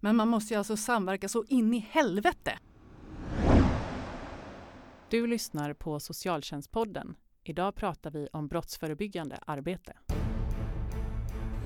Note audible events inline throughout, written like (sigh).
Men man måste ju alltså samverka så in i helvete. Du lyssnar på Socialtjänstpodden. Idag pratar vi om brottsförebyggande arbete.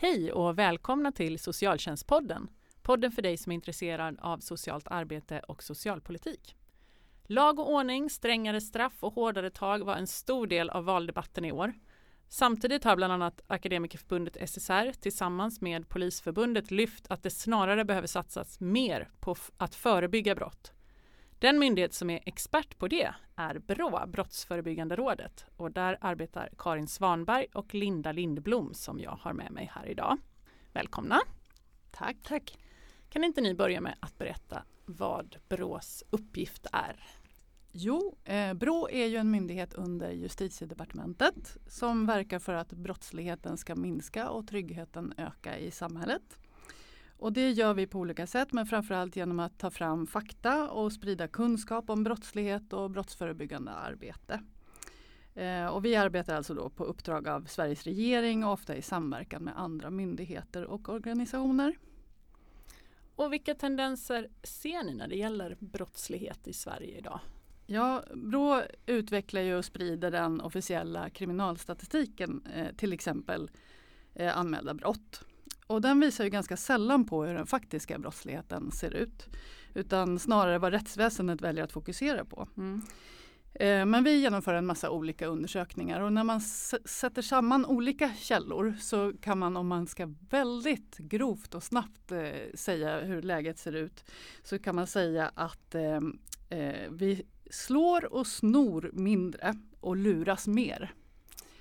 Hej och välkomna till Socialtjänstpodden. Podden för dig som är intresserad av socialt arbete och socialpolitik. Lag och ordning, strängare straff och hårdare tag var en stor del av valdebatten i år. Samtidigt har bland annat Akademikerförbundet SSR tillsammans med Polisförbundet lyft att det snarare behöver satsas mer på att förebygga brott. Den myndighet som är expert på det är BRÅ, Brottsförebyggande rådet. Och där arbetar Karin Svanberg och Linda Lindblom som jag har med mig här idag. Välkomna! Tack. Tack. Kan inte ni börja med att berätta vad BRÅs uppgift är? Jo, eh, Brå är ju en myndighet under justitiedepartementet som verkar för att brottsligheten ska minska och tryggheten öka i samhället. Och det gör vi på olika sätt men framförallt genom att ta fram fakta och sprida kunskap om brottslighet och brottsförebyggande arbete. Eh, och vi arbetar alltså då på uppdrag av Sveriges regering och ofta i samverkan med andra myndigheter och organisationer. Och vilka tendenser ser ni när det gäller brottslighet i Sverige idag? Ja, Brå utvecklar ju och sprider den officiella kriminalstatistiken, eh, till exempel eh, anmälda brott. Och den visar ju ganska sällan på hur den faktiska brottsligheten ser ut. Utan snarare vad rättsväsendet väljer att fokusera på. Mm. Eh, men vi genomför en massa olika undersökningar och när man sätter samman olika källor så kan man om man ska väldigt grovt och snabbt eh, säga hur läget ser ut så kan man säga att eh, eh vi slår och snor mindre och luras mer.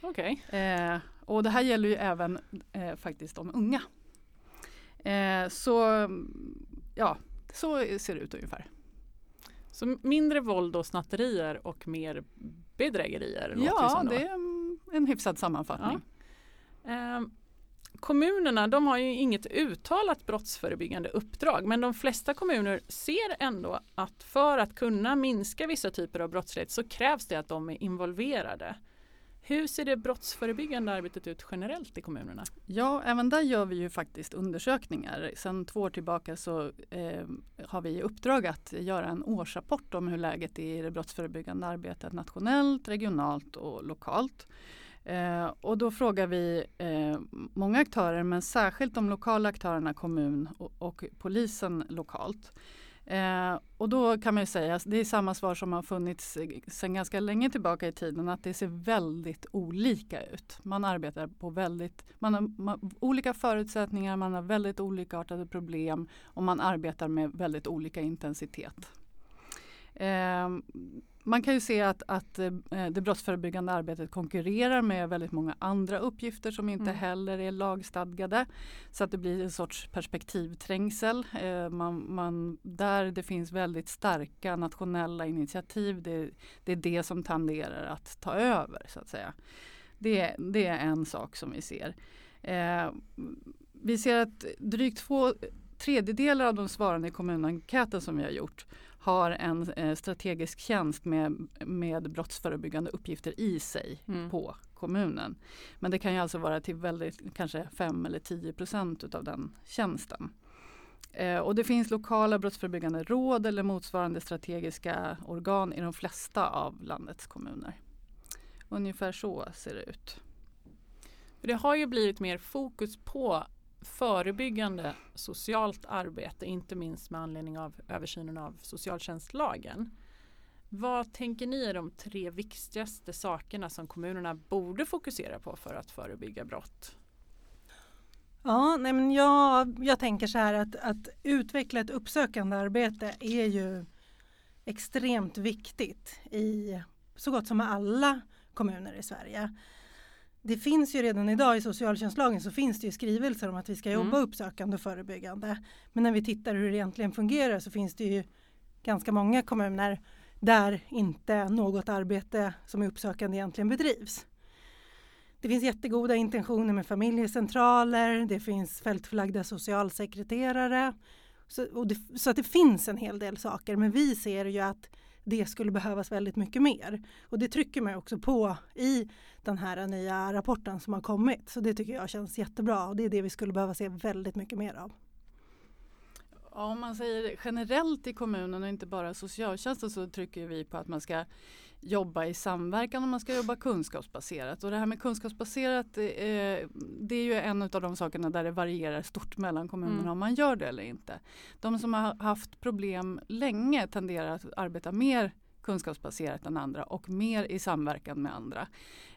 Okej. Okay. Eh, och det här gäller ju även eh, faktiskt de unga. Eh, så ja, så ser det ut ungefär. Så mindre våld och snatterier och mer bedrägerier? Ja, det är en hyfsad sammanfattning. Ja. Eh, kommunerna de har ju inget uttalat brottsförebyggande uppdrag men de flesta kommuner ser ändå att för att kunna minska vissa typer av brottslighet så krävs det att de är involverade. Hur ser det brottsförebyggande arbetet ut generellt i kommunerna? Ja, även där gör vi ju faktiskt undersökningar. Sedan två år tillbaka så eh, har vi i uppdrag att göra en årsrapport om hur läget är i det brottsförebyggande arbetet nationellt, regionalt och lokalt. Eh, och då frågar vi eh, många aktörer men särskilt de lokala aktörerna kommun och, och polisen lokalt. Eh, och då kan man ju säga, alltså, det är samma svar som har funnits eh, sedan ganska länge tillbaka i tiden, att det ser väldigt olika ut. Man arbetar på väldigt, man har man, olika förutsättningar, man har väldigt olikartade problem och man arbetar med väldigt olika intensitet. Eh, man kan ju se att, att eh, det brottsförebyggande arbetet konkurrerar med väldigt många andra uppgifter som inte mm. heller är lagstadgade. Så att det blir en sorts perspektivträngsel. Eh, man, man, där det finns väldigt starka nationella initiativ, det, det är det som tenderar att ta över så att säga. Det, det är en sak som vi ser. Eh, vi ser att drygt två tredjedelar av de svarande i kommunenkäten som vi har gjort har en eh, strategisk tjänst med, med brottsförebyggande uppgifter i sig mm. på kommunen. Men det kan ju alltså vara till väldigt, kanske 5 eller 10 procent av den tjänsten. Eh, och det finns lokala brottsförebyggande råd eller motsvarande strategiska organ i de flesta av landets kommuner. Ungefär så ser det ut. Det har ju blivit mer fokus på förebyggande socialt arbete, inte minst med anledning av översynen av socialtjänstlagen. Vad tänker ni är de tre viktigaste sakerna som kommunerna borde fokusera på för att förebygga brott? Ja, nej men jag, jag tänker så här att, att utveckla ett uppsökande arbete är ju extremt viktigt i så gott som alla kommuner i Sverige det finns ju redan idag i socialtjänstlagen så finns det ju skrivelser om att vi ska jobba Mm. uppsökande och förebyggande. Men när vi tittar hur det egentligen fungerar så finns det ju ganska många kommuner där inte något arbete som är uppsökande egentligen bedrivs. Det finns jättegoda intentioner med familjecentraler, det finns fältförlagda socialsekreterare. Så, det, så att det finns en hel del saker men vi ser ju att det skulle behövas väldigt mycket mer. Och det trycker man också på i den här nya rapporten som har kommit. Så det tycker jag känns jättebra och det är det vi skulle behöva se väldigt mycket mer av. Ja, om man säger generellt i kommunen och inte bara socialtjänsten så trycker vi på att man ska jobba i samverkan och man ska jobba kunskapsbaserat. Och det här med kunskapsbaserat eh, det är ju en av de sakerna där det varierar stort mellan kommunerna Mm. om man gör det eller inte. De som har haft problem länge tenderar att arbeta mer kunskapsbaserat än andra och mer i samverkan med andra.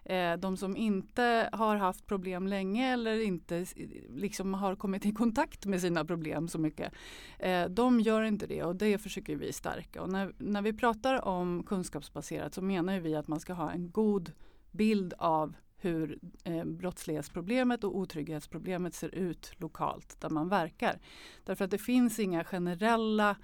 Eh, de som inte har haft problem länge eller inte liksom har kommit i kontakt med sina problem så mycket Eh, de gör inte det och det försöker vi stärka. Och när, när vi pratar om kunskapsbaserat så menar vi att man ska ha en god bild av hur eh, brottslighetsproblemet och otrygghetsproblemet ser ut lokalt där man verkar. Därför att det finns inga generella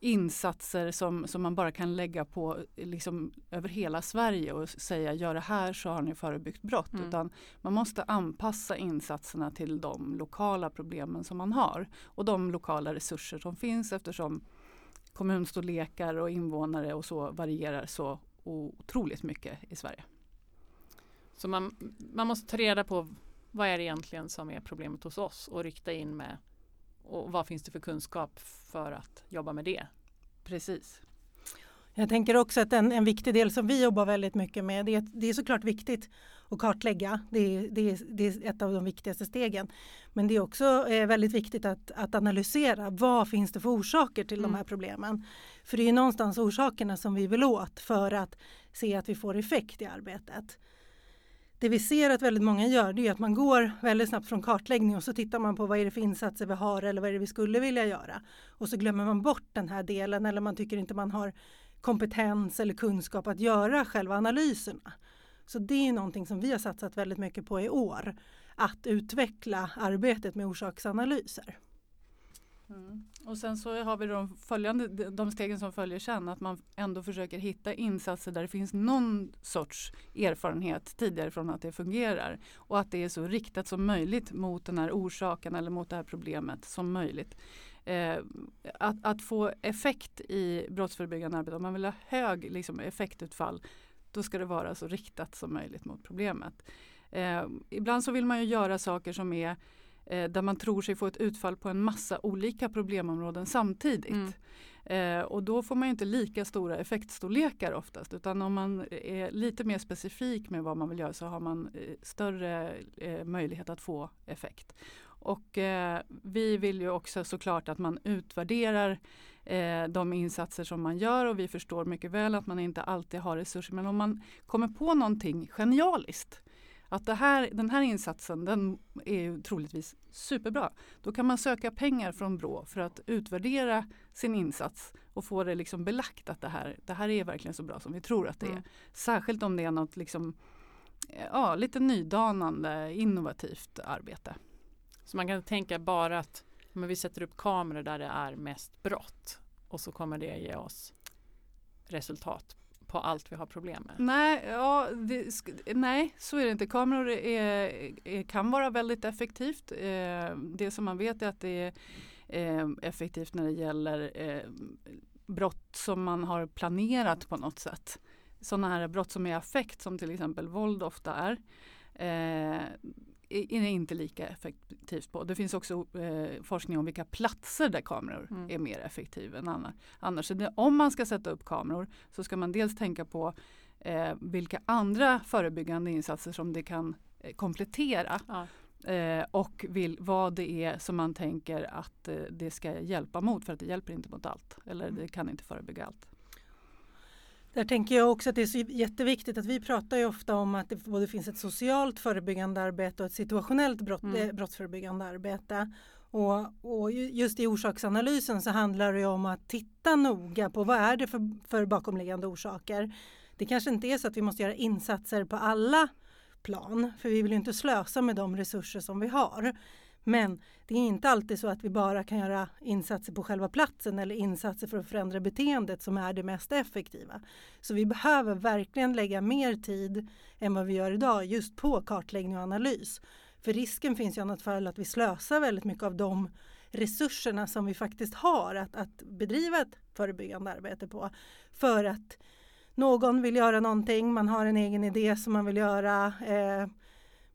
insatser som, som man bara kan lägga på liksom, över hela Sverige och säga gör det här så har ni förebyggt brott. Mm. Utan man måste anpassa insatserna till de lokala problemen som man har och de lokala resurser som finns eftersom kommunstorlekar och invånare och så varierar så otroligt mycket i Sverige. Så man, man måste ta reda på vad är det egentligen som är problemet hos oss och rikta in med och vad finns det för kunskap för att jobba med det. Precis. Jag tänker också att en, en viktig del som vi jobbar väldigt mycket med, det är, det är såklart viktigt att kartlägga. Det är, det, är, det är ett av de viktigaste stegen. Men det är också eh, väldigt viktigt att, att analysera vad finns det för orsaker till Mm. de här problemen. För det är ju någonstans orsakerna som vi vill åt för att se att vi får effekt i arbetet. Det vi ser att väldigt många gör det är att man går väldigt snabbt från kartläggning och så tittar man på vad är det för insatser vi har eller vad är det vi skulle vilja göra. Och så glömmer man bort den här delen eller man tycker inte man har kompetens eller kunskap att göra själva analyserna. Så det är någonting som vi har satsat väldigt mycket på i år. Att utveckla arbetet med orsaksanalyser. Mm. Och sen så har vi de följande, de stegen som följer sen, att man ändå försöker hitta insatser där det finns någon sorts erfarenhet tidigare från att det fungerar. Och att det är så riktat som möjligt mot den här orsaken eller mot det här problemet som möjligt. Eh, att, att få effekt i brottsförebyggande arbete, om man vill ha hög liksom, effektutfall, då ska det vara så riktat som möjligt mot problemet. Eh, ibland så vill man ju göra saker som är eh, där man tror sig få ett utfall på en massa olika problemområden samtidigt. Mm. Eh, och då får man ju inte lika stora effektstorlekar oftast utan om man är lite mer specifik med vad man vill göra så har man eh, större eh, möjlighet att få effekt. Och eh, vi vill ju också såklart att man utvärderar eh, de insatser som man gör och vi förstår mycket väl att man inte alltid har resurser men om man kommer på någonting genialiskt att det här, den här insatsen den är ju troligtvis superbra. Då kan man söka pengar från Brå för att utvärdera sin insats och få det liksom belagt att det här, det här är verkligen så bra som vi tror att det är. Mm. Särskilt om det är något liksom, eh, ja, lite nydanande, innovativt arbete. Så man kan tänka bara att men vi sätter upp kameror där det är mest brott och så kommer det ge oss resultat på allt vi har problem med. Nej, ja, det, nej, så är det inte. Kameror är, är, kan vara väldigt effektivt. Eh, det som man vet är att det är eh, effektivt när det gäller eh, brott som man har planerat på något sätt. Sådana här brott som är affekt som till exempel våld ofta är. Eh, är det inte lika effektivt på. Det finns också eh, forskning om vilka platser där kameror Mm. är mer effektiva än annars. annars. Det, om man ska sätta upp kameror så ska man dels tänka på eh, vilka andra förebyggande insatser som det kan eh, komplettera Ja. eh, och vill, vad det är som man tänker att eh, det ska hjälpa mot för att det hjälper inte mot allt eller Mm. det kan inte förebygga allt. Där tänker jag också att det är så jätteviktigt att vi pratar ju ofta om att det både finns ett socialt förebyggande arbete och ett situationellt brott, Mm. eh, brottsförebyggande arbete. Och, och ju- just i orsaksanalysen så handlar det ju om att titta noga på vad är det för, för bakomliggande orsaker. Det kanske inte är så att vi måste göra insatser på alla plan, för vi vill ju inte slösa med de resurser som vi har. Men det är inte alltid så att vi bara kan göra insatser på själva platsen eller insatser för att förändra beteendet som är det mest effektiva. Så vi behöver verkligen lägga mer tid än vad vi gör idag just på kartläggning och analys. För risken finns i annat fall att vi slösar väldigt mycket av de resurserna som vi faktiskt har att, att bedriva ett förebyggande arbete på. För att någon vill göra någonting, man har en egen idé som man vill göra. Eh,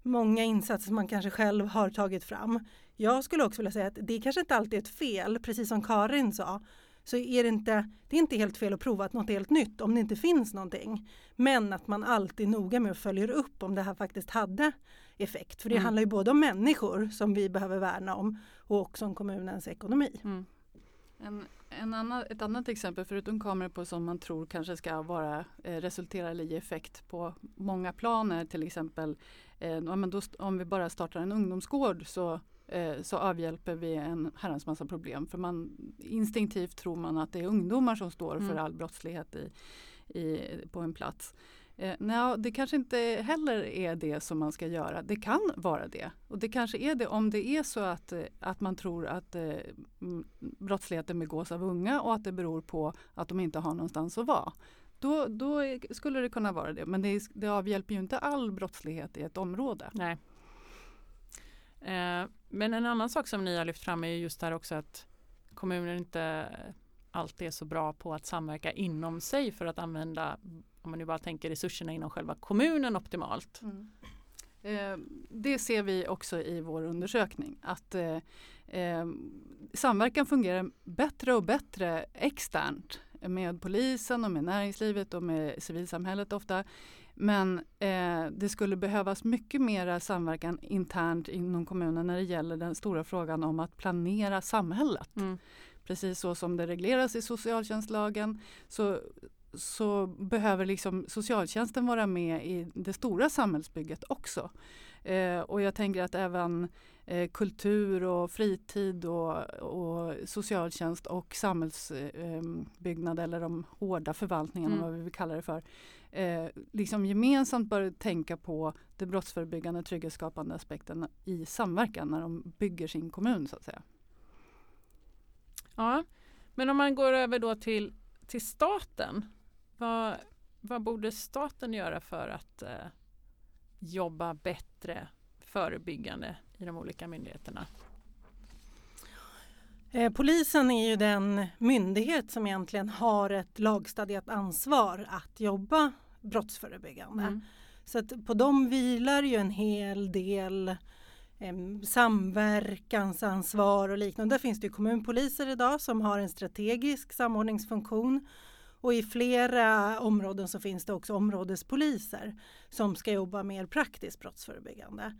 många insatser som man kanske själv har tagit fram. Jag skulle också vilja säga att det kanske inte alltid är ett fel, precis som Karin sa. Så är det, inte, det är inte helt fel att prova något helt nytt om det inte finns någonting. Men att man alltid noga med och följer upp om det här faktiskt hade effekt. För det mm. handlar ju både om människor som vi behöver värna om och också om kommunens ekonomi. Mm. En, en annan, ett annat exempel förutom kameror på som man tror kanske ska vara eh, resultera eller ge effekt på många planer till exempel eh, då, om vi bara startar en ungdomsgård så eh, så avhjälper vi en herrans massa problem. För man instinktivt tror man att det är ungdomar som står mm. för all brottslighet i, i, på en plats. Eh, nej, det kanske inte heller är det som man ska göra. Det kan vara det. Och det kanske är det om det är så att, eh, att man tror att eh, brottsligheten begås av unga och att det beror på att de inte har någonstans att vara. Då, då skulle det kunna vara det. Men det, det avhjälper ju inte all brottslighet i ett område. Nej. Eh, men en annan sak som ni har lyft fram är just här också att kommuner inte alltid är så bra på att samverka inom sig för att använda om man nu bara tänker resurserna inom själva kommunen optimalt. Mm. Eh, det ser vi också i vår undersökning att eh, eh, samverkan fungerar bättre och bättre externt med polisen och med näringslivet och med civilsamhället ofta. Men eh, det skulle behövas mycket mera samverkan internt inom kommunen när det gäller den stora frågan om att planera samhället. Mm. Precis så som det regleras i socialtjänstlagen så så behöver liksom socialtjänsten vara med i det stora samhällsbygget också. Eh, och jag tänker att även eh, kultur och fritid och, och socialtjänst och samhällsbyggnad eh, eller de hårda förvaltningarna, mm. vad vi vill kalla det för, eh, liksom gemensamt bör tänka på det brottsförebyggande trygghetsskapande aspekten i samverkan när de bygger sin kommun så att säga. Ja, men om man går över då till, till staten vad, vad borde staten göra för att eh, jobba bättre förebyggande i de olika myndigheterna? Eh, polisen är ju den myndighet som egentligen har ett lagstadgat ansvar att jobba brottsförebyggande. Mm. Så att på dem vilar ju en hel del Ehm, samverkansansvar och liknande. Där finns det kommunpoliser idag som har en strategisk samordningsfunktion och i flera områden så finns det också områdespoliser som ska jobba mer praktiskt brottsförebyggande.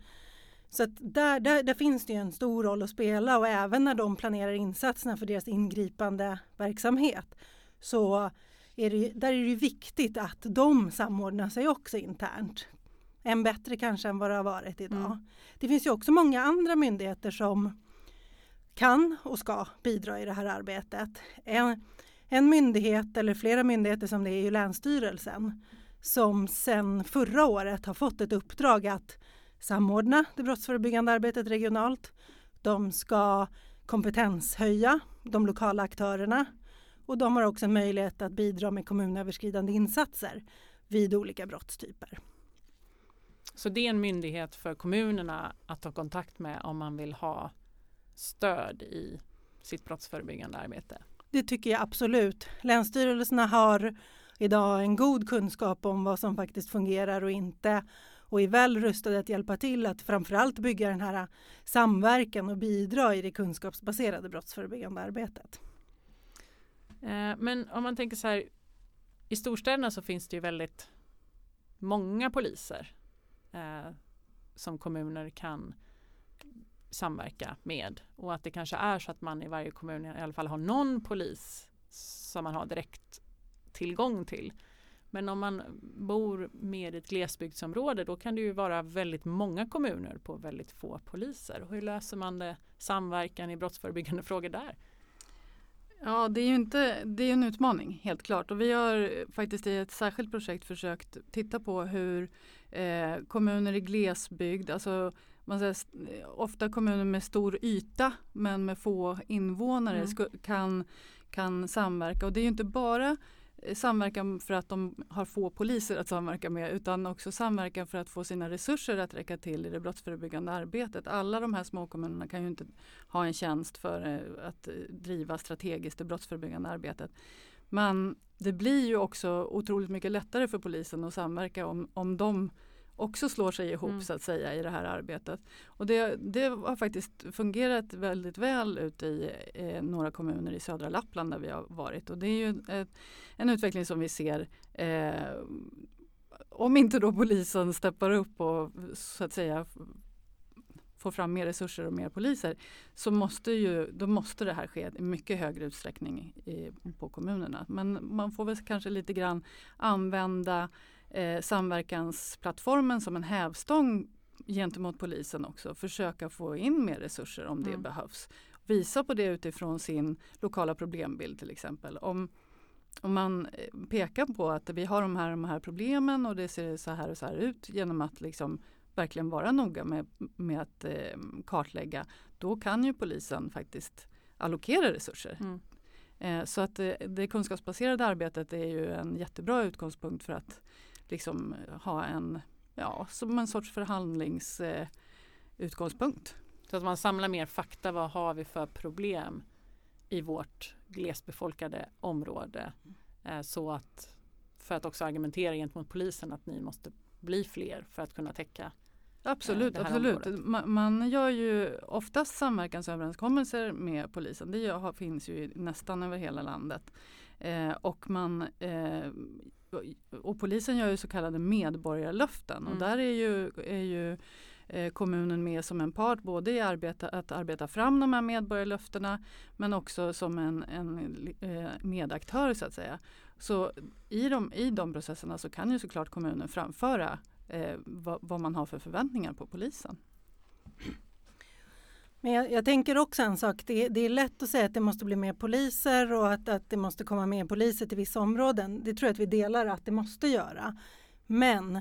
Så där, där, där, finns det en stor roll att spela och även när de planerar insatserna för deras ingripande verksamhet så är det, där är det viktigt att de samordnar sig också internt. Än bättre kanske än vad det har varit idag. Mm. Det finns ju också många andra myndigheter som kan och ska bidra i det här arbetet. En, en myndighet eller flera myndigheter som det är ju Länsstyrelsen som sedan förra året har fått ett uppdrag att samordna det brottsförebyggande arbetet regionalt. De ska kompetenshöja de lokala aktörerna och de har också en möjlighet att bidra med kommunöverskridande insatser vid olika brottstyper. Så det är en myndighet för kommunerna att ta kontakt med om man vill ha stöd i sitt brottsförebyggande arbete? Det tycker jag absolut. Länsstyrelserna har idag en god kunskap om vad som faktiskt fungerar och inte och är väl rustade att hjälpa till att framförallt bygga den här samverkan och bidra i det kunskapsbaserade brottsförebyggande arbetet. Eh, men om man tänker så här, i storstäderna så finns det ju väldigt många poliser eh, som kommuner kan samverka med och att det kanske är så att man i varje kommun i alla fall har någon polis som man har direkt tillgång till. Men om man bor med ett glesbygdsområde då kan det ju vara väldigt många kommuner på väldigt få poliser. Hur löser man det, samverkan i brottsförebyggande frågor där? Ja, det är ju inte, det är en utmaning helt klart och vi har faktiskt i ett särskilt projekt försökt titta på hur eh, kommuner i glesbygd, alltså man säger, ofta kommuner med stor yta men med få invånare mm. kan, kan samverka och det är ju inte bara samverkan för att de har få poliser att samverka med utan också samverkan för att få sina resurser att räcka till i det brottsförebyggande arbetet. Alla de här småkommunerna kan ju inte ha en tjänst för eh, att driva strategiskt det brottsförebyggande arbetet. Men det blir ju också otroligt mycket lättare för polisen att samverka om, om de också slår sig ihop mm. så att säga i det här arbetet. Och det, det har faktiskt fungerat väldigt väl ute i eh, några kommuner i södra Lappland där vi har varit och det är ju ett, en utveckling som vi ser eh, om inte då polisen steppar upp och så att säga får fram mer resurser och mer poliser så måste ju, då måste det här ske i mycket högre utsträckning i, på kommunerna. Men man får väl kanske lite grann använda eh, samverkansplattformen som en hävstång gentemot polisen också. Försöka få in mer resurser om det mm. behövs. Visa på det utifrån sin lokala problembild till exempel. Om, om man eh, pekar på att vi har de här, de här problemen och det ser så här och så här ut genom att liksom verkligen vara noga med, med att eh, kartlägga, då kan ju polisen faktiskt allokera resurser. Mm. Eh, så att det, eh, det kunskapsbaserade arbetet är ju en jättebra utgångspunkt för att liksom ha en, ja, som en sorts förhandlingsutgångspunkt. Eh, så att man samlar mer fakta. Vad har vi för problem i vårt glesbefolkade område? Eh, så att för att också argumentera gentemot polisen att ni måste bli fler för att kunna täcka Absolut, absolut. Man, man, gör ju oftast samverkansöverenskommelser med polisen. Det gör, finns ju nästan över hela landet. Eh, och man eh, och polisen gör ju så kallade medborgarlöften mm. och där är ju, är ju eh, kommunen med som en part både i arbeta, att arbeta fram de här medborgarlöftena men också som en, en eh, medaktör så att säga. Så i de, i de processerna så kan ju såklart kommunen framföra eh, vad, vad man har för förväntningar på polisen. Men jag, jag, tänker också en sak, det, det, är lätt att säga att det måste bli mer poliser och att, att det måste komma mer poliser till vissa områden. Det tror jag att vi delar att det måste göra. Men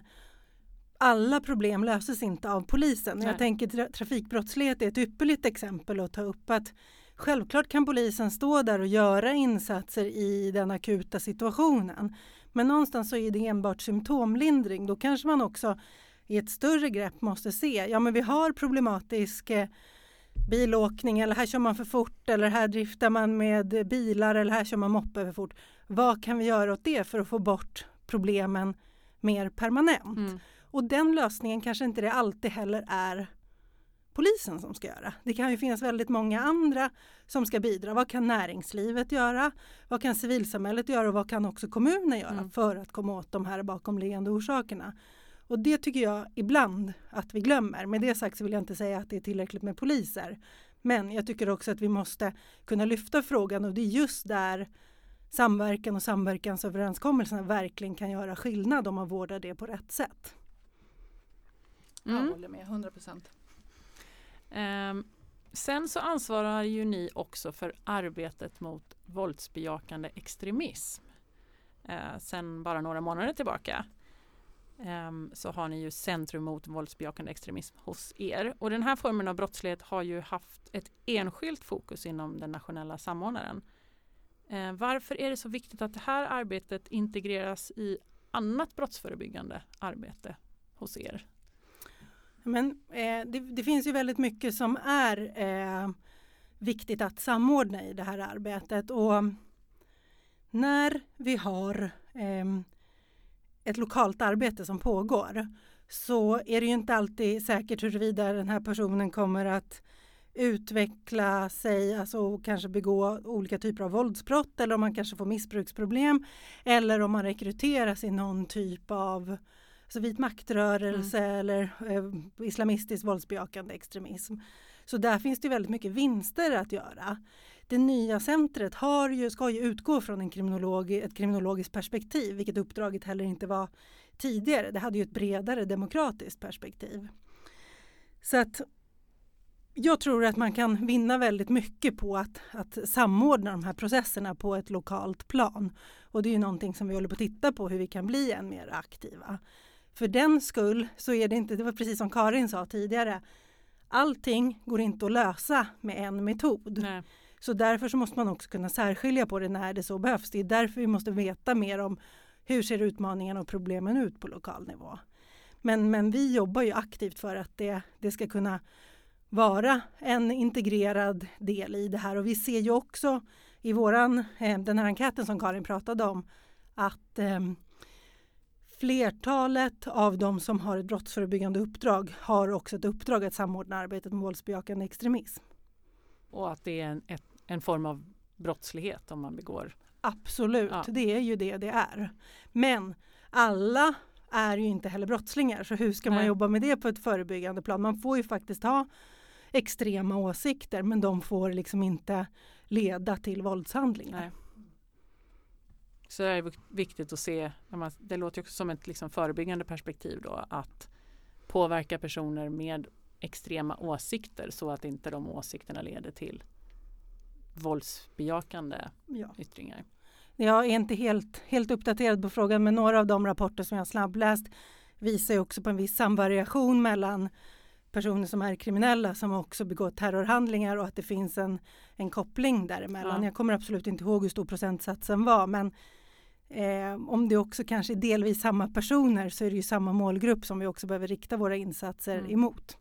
alla problem löses inte av polisen. Nej. Jag tänker tra trafikbrottslighet är ett ypperligt exempel att ta upp. att Självklart kan polisen stå där och göra insatser i den akuta situationen. Men någonstans så är det enbart symptomlindring. Då kanske man också i ett större grepp måste se, ja men vi har problematisk bilåkning eller här kör man för fort eller här driftar man med bilar eller här kör man moppe för fort. Vad kan vi göra åt det för att få bort problemen mer permanent? Mm. Och den lösningen kanske inte det alltid heller är polisen som ska göra. Det kan ju finnas väldigt många andra som ska bidra. Vad kan näringslivet göra? Vad kan civilsamhället göra och vad kan också kommunen göra mm. för att komma åt de här bakomliggande orsakerna? Och det tycker jag ibland att vi glömmer. Med det sagt så vill jag inte säga att det är tillräckligt med poliser. Men jag tycker också att vi måste kunna lyfta frågan och det är just där samverkan och samverkansöverenskommelserna verkligen kan göra skillnad om man vårdar det på rätt sätt. Mm. Jag håller med, 100 procent. Um, sen så ansvarar ju ni också för arbetet mot våldsbejakande extremism. Uh, sen bara några månader tillbaka. Ehm, så har ni ju Centrum mot våldsbejakande extremism hos er. Och den här formen av brottslighet har ju haft ett enskilt fokus inom den nationella samordnaren. Ehm, varför är det så viktigt att det här arbetet integreras i annat brottsförebyggande arbete hos er? Men, eh, det, det, finns ju väldigt mycket som är eh, viktigt att samordna i det här arbetet. Och när vi har eh, ett lokalt arbete som pågår så är det ju inte alltid säkert huruvida den här personen kommer att utveckla sig, alltså kanske begå olika typer av våldsbrott eller om man kanske får missbruksproblem eller om man rekryteras i någon typ av alltså vit maktrörelse mm. eller eh, islamistisk våldsbejakande extremism. Så där finns det väldigt mycket vinster att göra. Det nya centret har ju, ska ju utgå från en kriminolog, ett kriminologiskt perspektiv, vilket uppdraget heller inte var tidigare. Det hade ju ett bredare demokratiskt perspektiv. Så att jag tror att man kan vinna väldigt mycket på att, att samordna de här processerna på ett lokalt plan. Och det är ju någonting som vi håller på att titta på hur vi kan bli än mer aktiva. För den skull så är det inte, det var precis som Karin sa tidigare, allting går inte att lösa med en metod. Nej. Så därför så måste man också kunna särskilja på det när det så behövs. Det är därför vi måste veta mer om hur ser utmaningarna och problemen ut på lokal nivå. Men, men vi jobbar ju aktivt för att det, det ska kunna vara en integrerad del i det här och vi ser ju också i våran, eh, den här enkäten som Karin pratade om att eh, flertalet av de som har ett brottsförebyggande uppdrag har också ett uppdrag att samordna arbetet med våldsbejakande extremism. Och att det är en, ett, en form av brottslighet om man begår Absolut, Ja. det är ju det det är. Men alla är ju inte heller brottslingar så hur ska man Nej. jobba med det på ett förebyggande plan? Man får ju faktiskt ha extrema åsikter men de får liksom inte leda till våldshandlingar. Nej. Så det är vik- viktigt att se, man- det låter också som ett liksom förebyggande perspektiv då, att påverka personer med extrema åsikter så att inte de åsikterna leder till våldsbejakande Ja. yttringar. Jag är inte helt, helt uppdaterad på frågan men några av de rapporter som jag snabbläst visar också på en viss samvariation mellan personer som är kriminella som också begår terrorhandlingar och att det finns en, en koppling däremellan. Ja. Jag kommer absolut inte ihåg hur stor procentsatsen var men eh, om det också kanske är delvis samma personer så är det ju samma målgrupp som vi också behöver rikta våra insatser Mm. emot.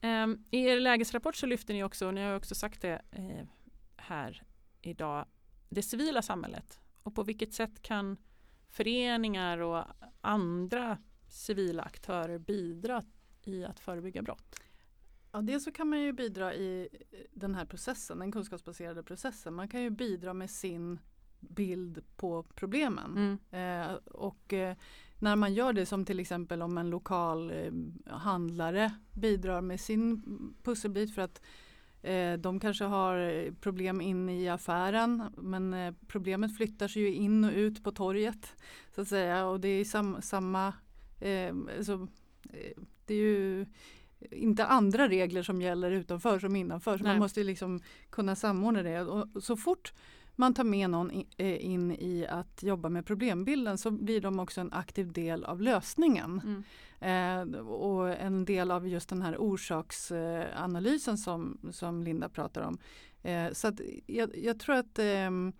Ehm, I er lägesrapport så lyfter ni också, och ni har också sagt det eh, här idag, det civila samhället. Och på vilket sätt kan föreningar och andra civila aktörer bidra i att förebygga brott? Ja, dels så kan man ju bidra i den här processen, den kunskapsbaserade processen. Man kan ju bidra med sin bild på problemen. Eh, och eh, när man gör det som till exempel om en lokal eh, handlare bidrar med sin pusselbit för att eh, de kanske har eh, problem inne i affären men eh, problemet flyttar sig ju in och ut på torget så att säga och det är sam, samma eh, alltså, eh, det är ju inte andra regler som gäller utanför som innanför så Nej. man måste ju liksom kunna samordna det och så fort man tar med någon eh, in i att jobba med problembilden så blir de också en aktiv del av lösningen. Mm. Eh, och en del av just den här orsaksanalysen som, som Linda pratar om. Eh, så jag, jag tror att ehm,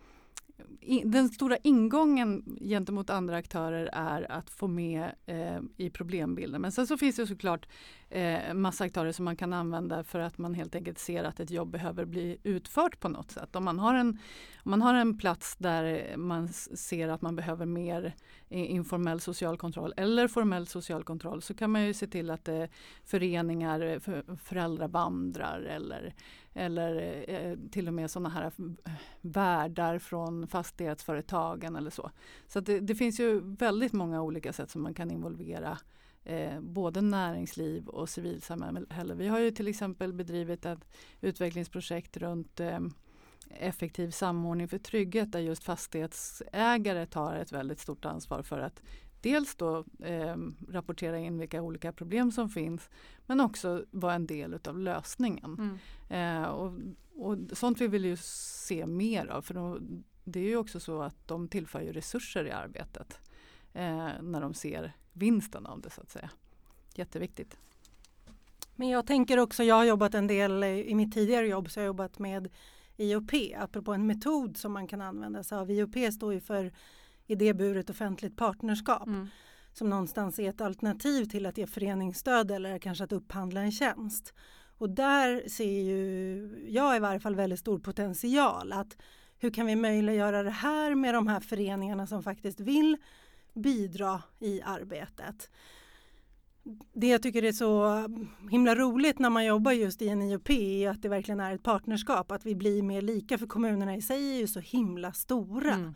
den stora ingången gentemot andra aktörer är att få med eh, i problembilden. Men sen så finns det såklart eh, massa aktörer som man kan använda för att man helt enkelt ser att ett jobb behöver bli utfört på något sätt. Om man har en, om man har en plats där man ser att man behöver mer eh, informell social kontroll eller formell social kontroll så kan man ju se till att eh, föreningar eh, för, föräldravandrar eller, eller eh, eh, till och med sådana här eh, värdar från fastighetsföretagen eller så. Så att det, det finns ju väldigt många olika sätt som man kan involvera eh, både näringsliv och civilsamhälle. Vi har ju till exempel bedrivit ett utvecklingsprojekt runt eh, effektiv samordning för trygghet där just fastighetsägare tar ett väldigt stort ansvar för att dels då eh, rapportera in vilka olika problem som finns men också vara en del utav lösningen. Mm. Eh, och, och sånt vi vill ju se mer av för då, det är ju också så att de tillför ju resurser i arbetet eh, när de ser vinsten av det så att säga. Jätteviktigt. Men jag tänker också, jag har jobbat en del eh, i mitt tidigare jobb så jag har jobbat med IOP, apropå en metod som man kan använda sig av. IOP står ju för idéburet offentligt partnerskap Mm. som någonstans är ett alternativ till att ge föreningsstöd eller kanske att upphandla en tjänst. Och där ser ju jag i varje fall väldigt stor potential att hur kan vi möjliggöra det här med de här föreningarna som faktiskt vill bidra i arbetet. Det jag tycker är så himla roligt när man jobbar just i en IOP är att det verkligen är ett partnerskap, att vi blir mer lika för kommunerna i sig är ju så himla stora. Mm.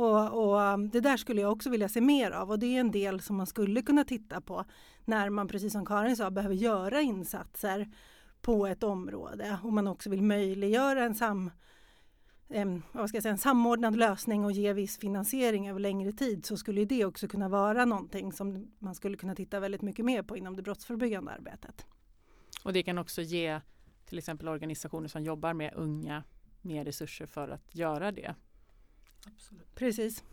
Och, och um, det där skulle jag också vilja se mer av och det är en del som man skulle kunna titta på när man precis som Karin sa behöver göra insatser på ett område och man också vill möjliggöra en, sam, en, vad ska jag säga, en samordnad lösning och ge viss finansiering över längre tid så skulle det också kunna vara någonting som man skulle kunna titta väldigt mycket mer på inom det brottsförebyggande arbetet. Och det kan också ge till exempel organisationer som jobbar med unga mer resurser för att göra det. Absolut. Precis.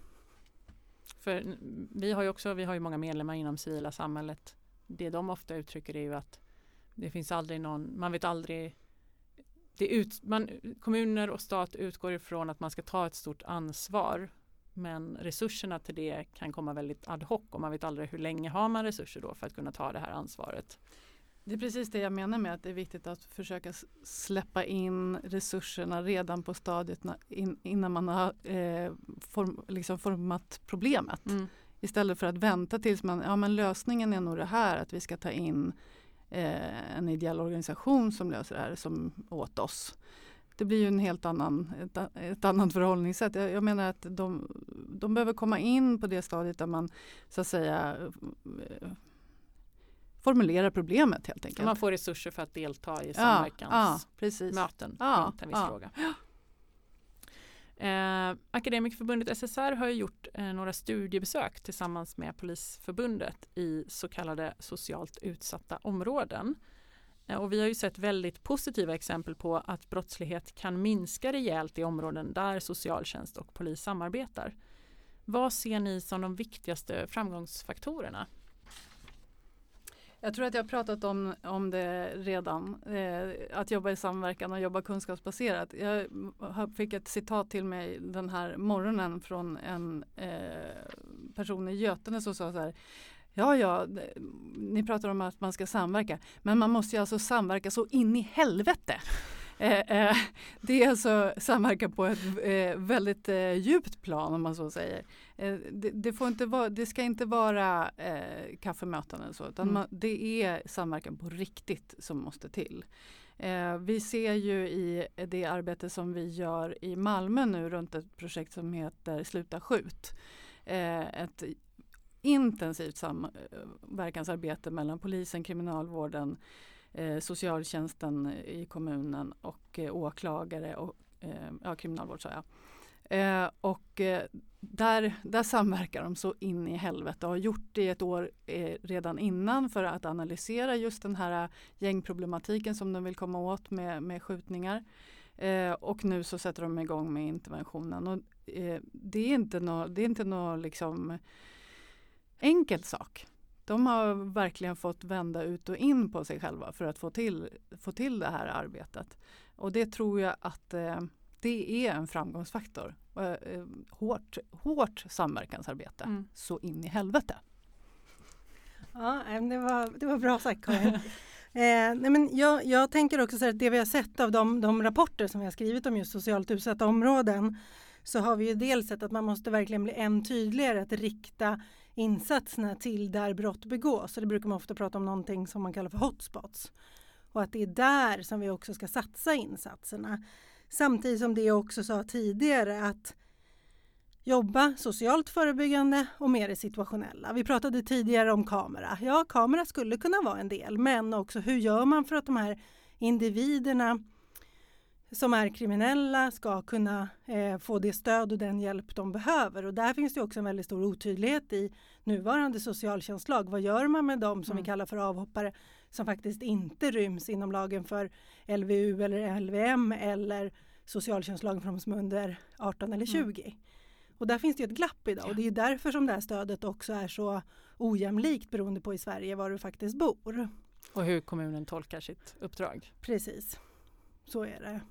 För vi har ju också, vi har ju många medlemmar inom civila samhället. Det de ofta uttrycker är ju att det finns aldrig någon, man vet aldrig det ut, man, kommuner och stat utgår ifrån att man ska ta ett stort ansvar men resurserna till det kan komma väldigt ad hoc och man vet aldrig hur länge har man resurser då för att kunna ta det här ansvaret. Det är precis det jag menar med att det är viktigt att försöka släppa in resurserna redan på stadiet innan man har eh, form, liksom format problemet. Mm. Istället för att vänta tills man, ja men lösningen är nog det här att vi ska ta in eh, en ideell organisation som löser det här som åt oss. Det blir ju en helt annan, ett, ett annat förhållningssätt. Jag, jag, menar att de, de behöver komma in på det stadiet där man så att säga eh, formulera problemet helt enkelt. Man får resurser för att delta i samverkansmöten ja, viss ja. fråga. Eh, Akademikerförbundet SSR har gjort eh, några studiebesök tillsammans med Polisförbundet i så kallade socialt utsatta områden. Eh, och vi har ju sett väldigt positiva exempel på att brottslighet kan minska rejält i områden där socialtjänst och polis samarbetar. Vad ser ni som de viktigaste framgångsfaktorerna? Jag tror att jag har pratat om, om det redan. Eh, att jobba i samverkan och jobba kunskapsbaserat. Jag fick ett citat till mig den här morgonen från en eh, person i Götene som sa så här. Ja, ja, ni pratar om att man ska samverka, men man måste ju alltså samverka så in i helvete. Eh, eh, det är alltså samverkan på ett eh, väldigt eh, djupt plan om man så säger. Eh, det, det, får inte vara, det ska inte vara kaffemöten eller så utan mm. man, det är samverkan på riktigt som måste till. Vi ser ju i det arbete som vi gör i Malmö nu runt ett projekt som heter Sluta skjut. ett intensivt samverkansarbete mellan polisen, kriminalvården, eh, socialtjänsten i kommunen och eh, åklagare och eh, ja, kriminalvård sa jag. Eh, och eh, där, där samverkar de så in i helvete och har gjort det ett år eh, redan innan för att analysera just den här gängproblematiken som de vill komma åt med, med skjutningar. Eh, och nu så sätter de igång med interventionen. Och, det är inte någon no, liksom enkel sak de har verkligen fått vända ut och in på sig själva för att få till, få till det här arbetet. Och det tror jag att eh, det är en framgångsfaktor. Eh, hårt, hårt samverkansarbete, mm. så in i helvete. Ja, det var, det var bra sagt Karin. (laughs) eh, nej men jag, jag tänker också så här att det vi har sett av de, de rapporter som vi har skrivit om just socialt utsatta områden så har vi ju dels sett att man måste verkligen bli än tydligare att rikta insatserna till där brott begås. Så det brukar man ofta prata om någonting som man kallar för hotspots. Och att det är där som vi också ska satsa insatserna. Samtidigt som det jag också sa tidigare att jobba socialt förebyggande och mer det situationella. Vi pratade tidigare om kamera. Ja, kamera skulle kunna vara en del, men också hur gör man för att de här individerna som är kriminella ska kunna eh, få det stöd och den hjälp de behöver. Och där finns det också en väldigt stor otydlighet i nuvarande socialtjänstlag. Vad gör man med dem som mm. vi kallar för avhoppare som faktiskt inte ryms inom lagen för LVU eller LVM eller socialtjänstlagen för de som är under 18 eller 20. Mm. Och där finns det ett glapp idag och det är därför som det här stödet också är så ojämlikt beroende på i Sverige var du faktiskt bor. Och hur kommunen tolkar sitt uppdrag. Precis, så är det.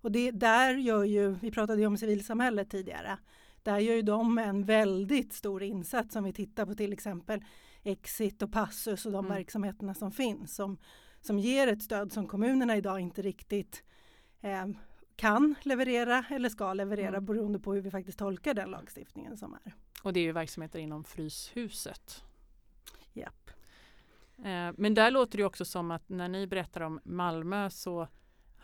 Och det, där gör ju, vi pratade ju om civilsamhället tidigare, där gör ju de en väldigt stor insats om vi tittar på till exempel Exit och Passus och de mm. verksamheterna som finns som, som ger ett stöd som kommunerna idag inte riktigt eh, kan leverera eller ska leverera mm. beroende på hur vi faktiskt tolkar den lagstiftningen som är. Och det är ju verksamheter inom Fryshuset. Japp. Eh, men där låter det också som att när ni berättar om Malmö så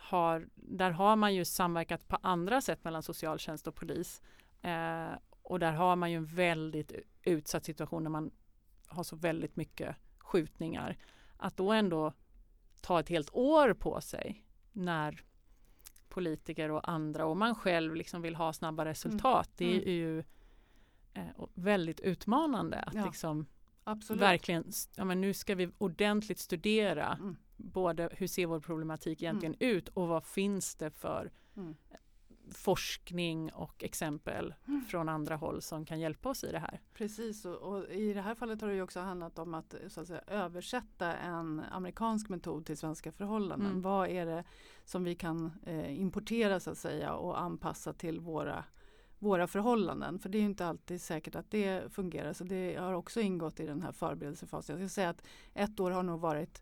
har, där har man ju samverkat på andra sätt mellan socialtjänst och polis. Eh, och där har man ju en väldigt utsatt situation när man har så väldigt mycket skjutningar. Att då ändå ta ett helt år på sig när politiker och andra och man själv liksom vill ha snabba resultat. Mm. Det är mm. ju eh, väldigt utmanande att ja. liksom Absolut. verkligen, ja men nu ska vi ordentligt studera mm både hur ser vår problematik egentligen mm. ut och vad finns det för mm. forskning och exempel mm. från andra håll som kan hjälpa oss i det här. Precis och, och, i det här fallet har det också handlat om att, så att säga, översätta en amerikansk metod till svenska förhållanden. Mm. Vad är det som vi kan eh, importera så att säga och anpassa till våra våra förhållanden. För det är inte alltid säkert att det fungerar. Så det har också ingått i den här förberedelsefasen. Jag ska säga att ett år har nog varit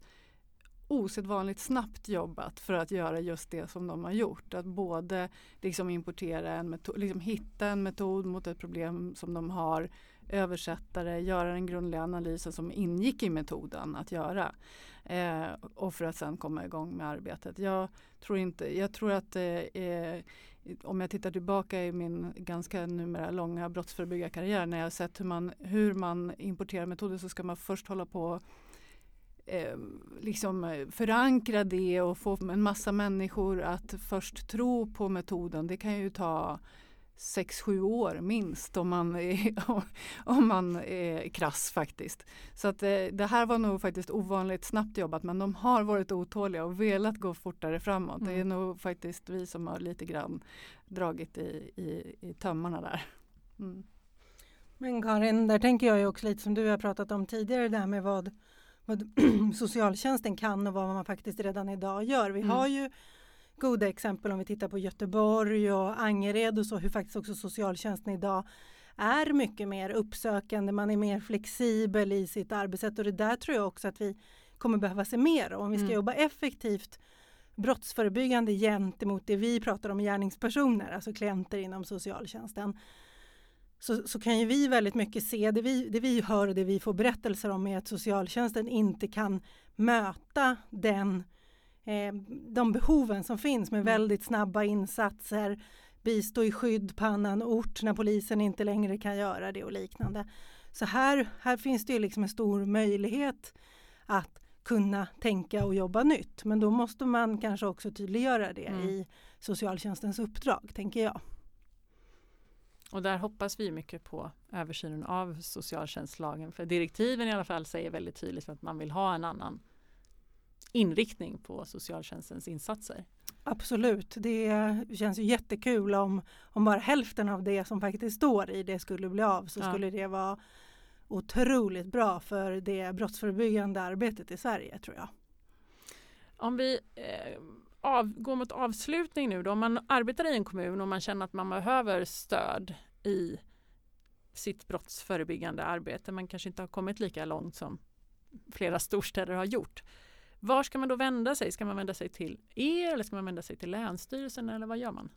osedvanligt snabbt jobbat för att göra just det som de har gjort. Att både liksom importera en metod, liksom hitta en metod mot ett problem som de har, översätta det, göra den grundliga analysen som ingick i metoden att göra. Eh, och för att sen komma igång med arbetet. Jag tror, inte, jag tror att eh, eh om jag tittar tillbaka i min ganska numera långa brottsförebyggarkarriär när jag sett hur man, hur man importerar metoder så ska man först hålla på eh, liksom förankra det och få en massa människor att först tro på metoden. Det kan ju ta sex sju år minst om man är, (laughs) om man är krass faktiskt. Så att eh, det här var nog faktiskt ovanligt snabbt jobbat men de har varit otåliga och velat gå fortare framåt. Mm. Det är mm. nog faktiskt vi som har lite grann dragit i, i, i tömmarna där. Mm. Men Karin, där tänker jag ju också lite som du har pratat om tidigare, det här med vad, vad (clears throat) socialtjänsten kan och vad man faktiskt redan idag gör. Vi mm. har ju goda exempel om vi tittar på Göteborg och Angered och så hur faktiskt också socialtjänsten idag är mycket mer uppsökande, man är mer flexibel i sitt arbetssätt och det där tror jag också att vi kommer behöva se mer om vi ska mm. jobba effektivt brottsförebyggande gentemot det vi pratar om gärningspersoner, alltså klienter inom socialtjänsten. Så, så kan ju vi väldigt mycket se, det vi, det vi hör och det vi får berättelser om är att socialtjänsten inte kan möta den eh, de behoven som finns med mm. väldigt snabba insatser, bistå i skydd på annan ort när polisen inte längre kan göra det och liknande. Så här, här finns det ju liksom en stor möjlighet att kunna tänka och jobba nytt. Men då måste man kanske också tydliggöra det mm. i socialtjänstens uppdrag, tänker jag. Och där hoppas vi mycket på översynen av socialtjänstlagen. För direktiven i alla fall säger väldigt tydligt att man vill ha en annan inriktning på socialtjänstens insatser. Absolut, det känns ju jättekul om, om bara hälften av det som faktiskt står i det skulle bli av så ja. skulle det vara otroligt bra för det brottsförebyggande arbetet i Sverige tror jag. Om vi eh, av, går mot avslutning nu då, om man arbetar i en kommun och man känner att man behöver stöd i sitt brottsförebyggande arbete, man kanske inte har kommit lika långt som flera storstäder har gjort. Var ska man då vända sig? Ska man vända sig till er eller ska man vända sig till Länsstyrelsen eller vad gör man?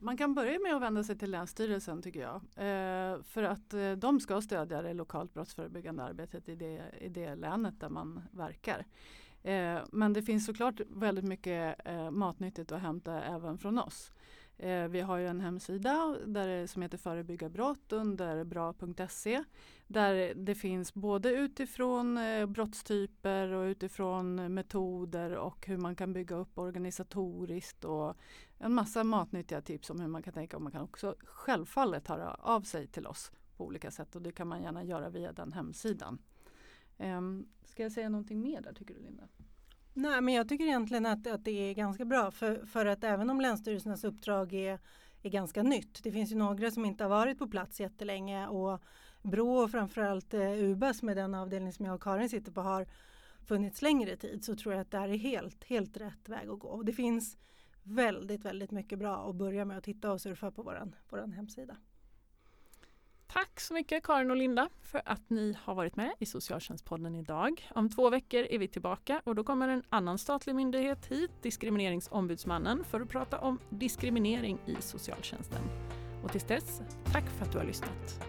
Man kan börja med att vända sig till Länsstyrelsen tycker jag. Eh, för att eh, de ska stödja det lokalt brottsförebyggande arbetet i det, i det länet där man verkar. Eh, men det finns såklart väldigt mycket eh, matnyttigt att hämta även från oss. Eh, vi har ju en hemsida där, som heter Förebygga brott under bra.se där det finns både utifrån eh, brottstyper och utifrån metoder och hur man kan bygga upp organisatoriskt och en massa matnyttiga tips om hur man kan tänka och man kan också självfallet höra av sig till oss på olika sätt och det kan man gärna göra via den hemsidan. Um, ska jag säga någonting mer där tycker du Linda? Nej men jag tycker egentligen att, att det är ganska bra för, för att även om länsstyrelsernas uppdrag är, är ganska nytt. Det finns ju några som inte har varit på plats jättelänge och Brå och framförallt eh, UBA som är den avdelning som jag och Karin sitter på har funnits längre tid så tror jag att det här är helt, helt rätt väg att gå. Och det finns väldigt, väldigt mycket bra att börja med att titta och surfa på vår våran hemsida. Tack så mycket Karin och Linda för att ni har varit med i Socialtjänstpodden idag. Om två veckor är vi tillbaka och då kommer en annan statlig myndighet hit, Diskrimineringsombudsmannen, för att prata om diskriminering i socialtjänsten. Och tills dess, tack för att du har lyssnat.